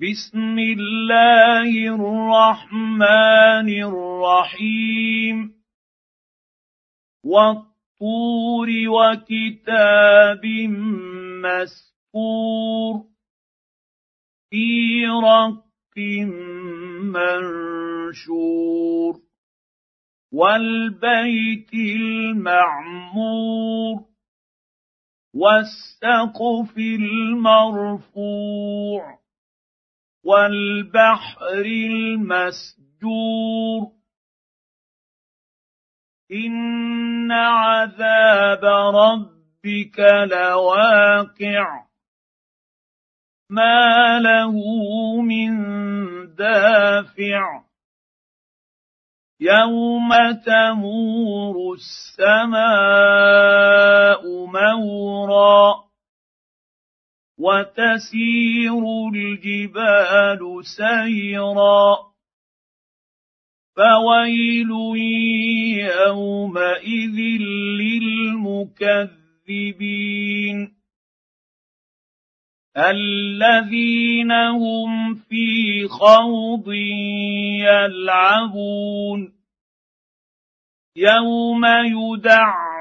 بسم الله الرحمن الرحيم. والطور وكتاب مسكور في رق منشور. والبيت المعمور. والسقف المرفوع. والبحر المسجور. إن عذاب ربك لواقع. ما له من دافع. يوم تمور السماء مورا. وتسير الجبال سيرا فويل يومئذ للمكذبين الذين هم في خوض يلعبون يوم يدعون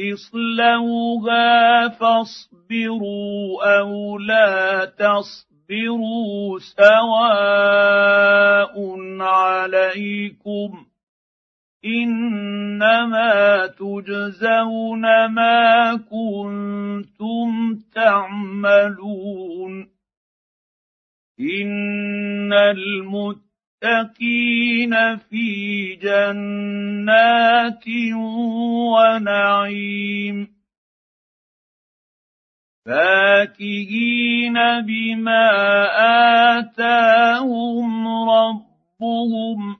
إصلوها فاصبروا أو لا تصبروا سواء عليكم إنما تجزون ما كنتم تعملون إن المتقين في جنات ونعيم فاكهين بما اتاهم ربهم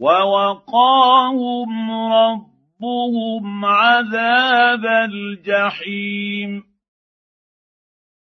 ووقاهم ربهم عذاب الجحيم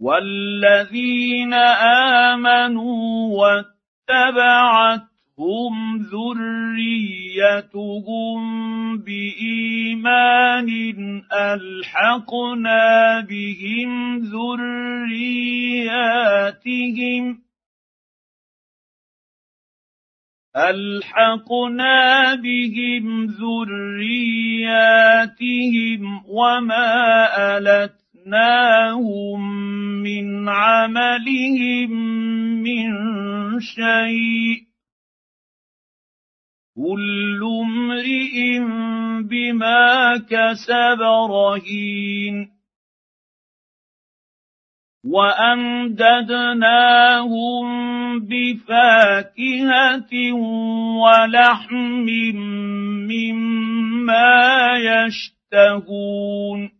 والذين امنوا واتبعتهم ذريتهم بايمان الحقنا بهم ذرياتهم الحقنا بهم ذرياتهم وما التناهم من عملهم من شيء. كل امرئ بما كسب رهين. وأمددناهم بفاكهة ولحم مما يشتهون.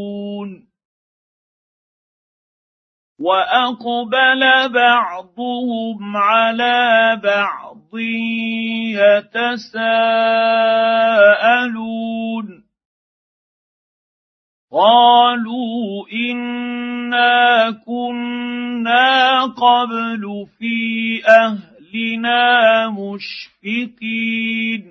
واقبل بعضهم على بعض يتساءلون قالوا انا كنا قبل في اهلنا مشفقين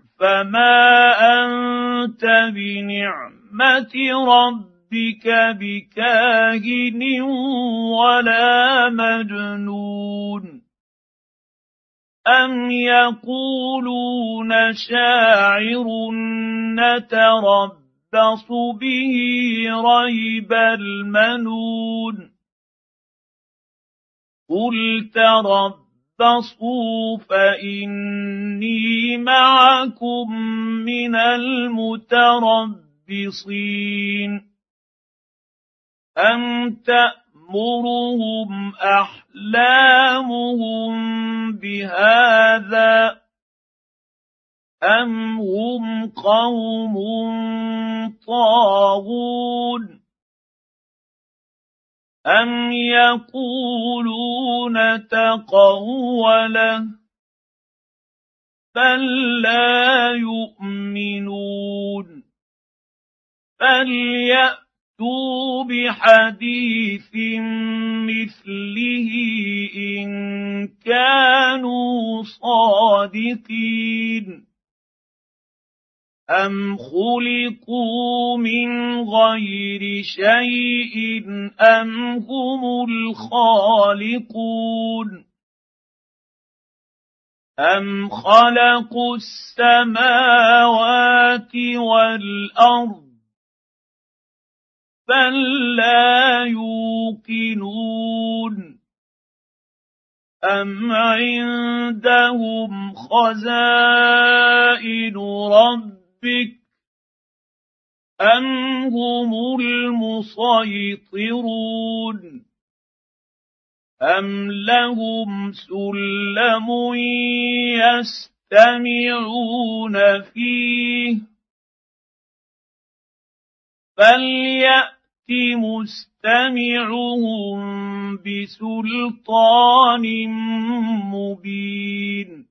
فما انت بنعمه ربك بكاهن ولا مجنون ام يقولون شاعر نتربص به ريب المنون قل تربصوا تربصوا فاني معكم من المتربصين ام تامرهم احلامهم بهذا ام هم قوم طاغون أم يقولون تقوله بل لا يؤمنون فليأتوا بحديث مثله إن كانوا صادقين أم خلقوا من غير شيء أم هم الخالقون أم خلقوا السماوات والأرض بل لا يوقنون أم عندهم خزائن رب ربك أم هم المسيطرون أم لهم سلم يستمعون فيه فليأت مستمعهم بسلطان مبين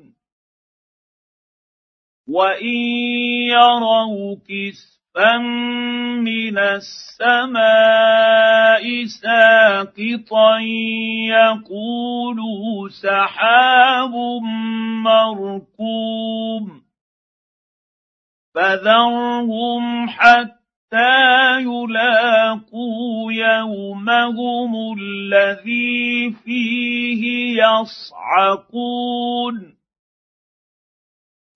وان يروا كسفا من السماء ساقطا يقولوا سحاب مركوم فذرهم حتى يلاقوا يومهم الذي فيه يصعقون